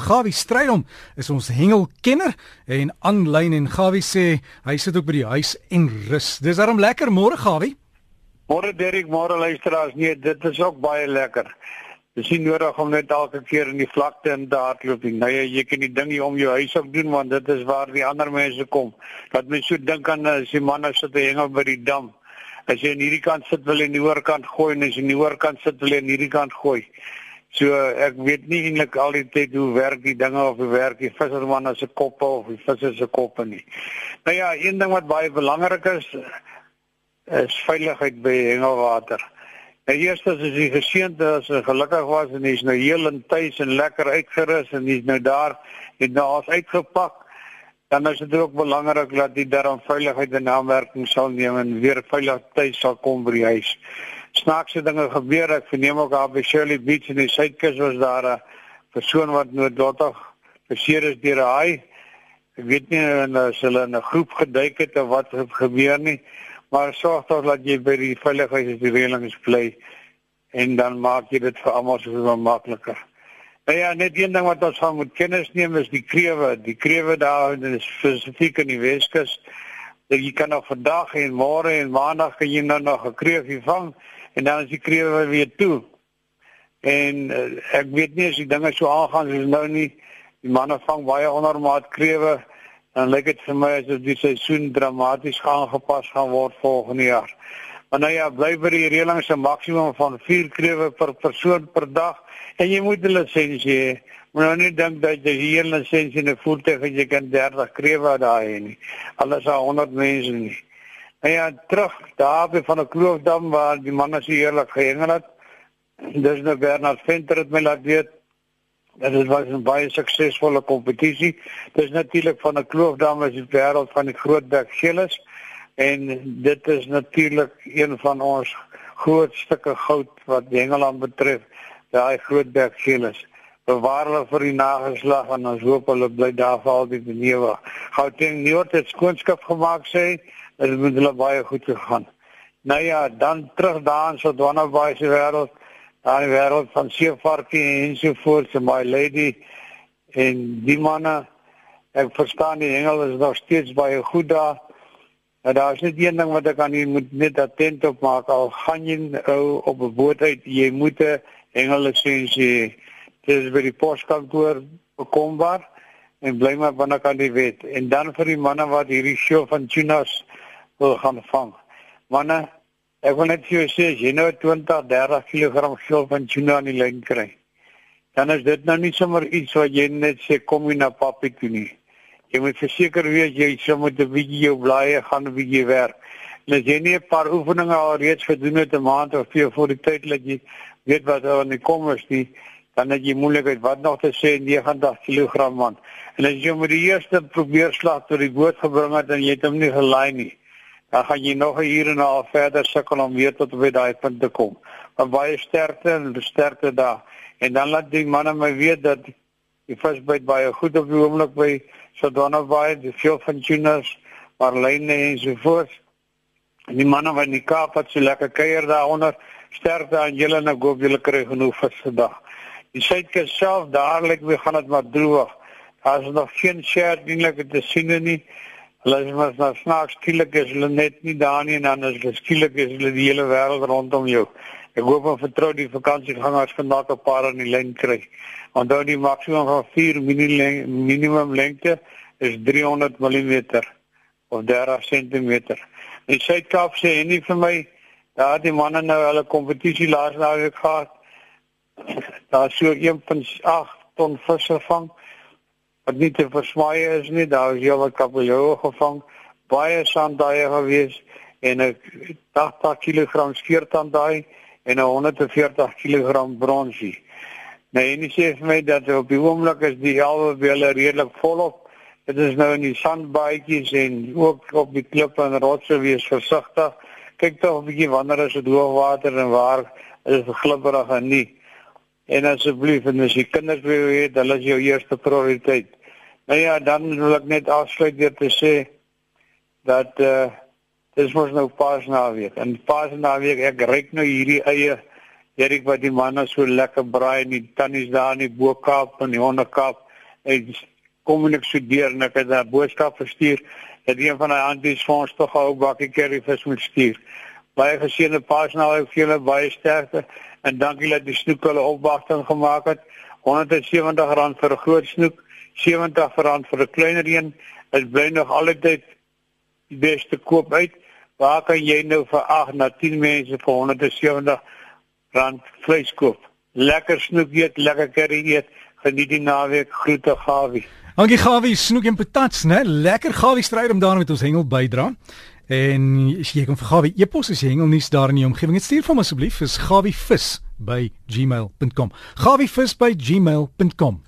Gawie Strydom is ons hengelkenner en aanlyn en Gawie sê hy sit ook by die huis en rus. Dis daarom lekker môre Gawie. Môre Derek, môre luisteraars. Nee, dit is ook baie lekker. Dis nie nodig om net elke keer in die vlakte in te hardloop nie. Nou ja, jy kan die ding hier om jou huis op doen want dit is waar die ander mense kom. Dat mens so dink aan as die manne sit te hengel by die dam. As jy aan hierdie kant sit wil jy aan die oor kant gooi en as jy aan die oor kant sit wil jy aan hierdie kant gooi. So ek weet nie eintlik al die tyd hoe werk die dinge of hoe werk die visserman se koppe of die visser se koppe nie. Nou ja, een ding wat baie belangrik is is veiligheid by hengelwater. Nou eers as jy geseënd is en gelukkig was en jy's nou heel in tuis en lekker uitgerus en jy's nou daar en nou as uitgepak dan is dit ook belangrik dat jy daarom veiligheid en aanmerking sal neem en weer veilig tuis sal kom by die huis snaakse dinge gebeur. Ek verneem ook daar by Shirley Beach in die Suidkus was daar 'n persoon wat noodlottig beseer is deur 'n haai. Ek weet nie of hulle in 'n groep geduik het of wat het gebeur nie, maar sorg tog dat jy by die veiligheidsreëlings bly en dan maak jy dit vir almal so makliker. Nou ja, net een ding wat ons van moet kennis neem is die krewe. Die krewe daar is spesifiek in die Weskus. Jy kan nog vandag en môre en maandag kan jy nou nog 'n kreefie vang en dan is die krewe weer toe. En uh, ek weet nie as die dinge so aangaan soos nou nie, die manne vang baie ondermaat krewe, dan lyk dit vir my asof die seisoen dramaties aangepas gaan word volgende jaar. Maar nou ja, bly by die reëling se maksimum van 4 krewe per persoon per dag en jy moet 'n lisensie hê. Maar nou nie dink dat jy hier 'n lisensie in 'n voertuig het jy kan 30 krewe daai hê nie. Alles is 100 mense nie. En ja, terug daar by van 'n kloofdam waar die manne se heerlik gehengel het. Dis nou Bernard Venter het my laat weet. Dit was 'n baie suksesvolle kompetisie. Dis natuurlik van 'n kloofdam is die wêreld van die Grootbek Gilles en dit is natuurlik een van ons groot stukke goud wat Engeland betref, daai Grootbek Gilles bewaar hulle vir die nageslag en ons hoop hulle bly daar vir altyd in Nieuwe. Gauteng Noord het skoonskap gemaak sê dit met hulle baie goed gegaan. Nou ja, dan terug daar in Sodwana Bay se wêreld, daar in die wêreld van seevarkie en so voort, so my lady en die manne ek verstaan die hengel is nog steeds baie goed daar. En daar is net een ding wat ek aan u moet net attent op maak al gaan jy ou op 'n boot uit, jy moet 'n hengel lisensie dis by die poskantoor bekombaar en bly maar binne kan die wet en dan vir die manne wat hierdie show van tunas wil gaan vang. Manne, ek wil net vir jou sê, jy nou 20, 30 kg skiel van tuna in die lyn kry. Dan is dit nou nie sommer iets wat jy net sê kom jy na papie toe nie. Jy moet verseker wees jy sê moet 'n bietjie jou blaaie gaan 'n bietjie werk. En as jy nie 'n paar oefeninge al reeds gedoen het 'n maand of twee voor die tyd dat jy weet wat daar in die kom is nie, dan het jy moeilikheid wat nog te sê 90 kg man. En as jy met die eerste probeer slag tot die boot gebring het en jy het hom nie gelaai nie, dan gaan jy nog 'n uur en 'n half verder sukkel om weer tot by daai punt te kom. Maar baie sterkte en sterkte daar. En dan laat die manne my weet dat die visbyt baie goed op die oomblik by Sodana Bay, die veel van tunas, marline en so voort. En die manne in die Kaap wat so lekker kuier daaronder, sterkte aan julle en ek hoop julle kry genoeg vis vandag. Die suidkus self dadelik weer gaan dit maar droog. Daar is nog geen share dienlik te sien nie. Hulle is maar nou snaaks skielik is hulle net nie daar nie en dan is hulle skielik is hulle die hele wêreld rondom jou. Ek hoop en vertrou die vakansiegangers vandag 'n paar aan die lyn kry. Dan die maksimum van 4 minimum lengte is 300 mm of 30 cm. In Suid-Kaap sê hy nie vir my daar die manne nou hulle kompetisie laas naweek gehad. Daar so 1.8 ton visse vang wat nie te versmaai is nie. Daar is heelwat kabeljou gevang, baie sandaaie gewees en 'n 80 kg skeertandaai en 'n 140 kg bronsie. Nou en jy sê vir my dat op die oomblik is die helwe wel redelik volop. Dit is nou in die sandbaadjies en ook op die klippe en rotse wees versigtig. Kyk tog 'n bietjie wanneer is dit hoogwater en waar is dit glibberig en nie. En asseblief en as jy kinders wil hê, hulle is jou eerste prioriteit. Nou ja, dan wil ek net afsluit deur te sê dat eh uh, dis mos nou pas naweek. En pas naweek ek ryk nou hierdie eie Erik wat die manne so lekker braai en die tannies daar in die Bokaap en die Honderkaap en kom en ek studeer en ek het 'n boodskap verstuur dat een van die anties vir ons tog ook bakkie curry vis moet stuur. Baie geseënde Paasnaal vir julle baie sterkte en dankie dat die snoek hulle opwagting gemaak het. R170 vir 'n groot snoek, R70 vir 'n kleiner een. Dit bly nog altyd die beste koop uit. Waar kan jy nou vir 8 na 10 mense vir 170 rand vleis koop? Lekker snoek eet, lekker curry eet. Geniet die naweek. Groete Gawie. Dankie Gawie, snoek en patats, né? Lekker Gawie stryd om daar met ons hengel bydra. En as jy kom vir Gawie epos as jy hengel nuus daar in die omgewing, dit stuur vir my asseblief is gawievis by gmail.com. gawievis by gmail.com.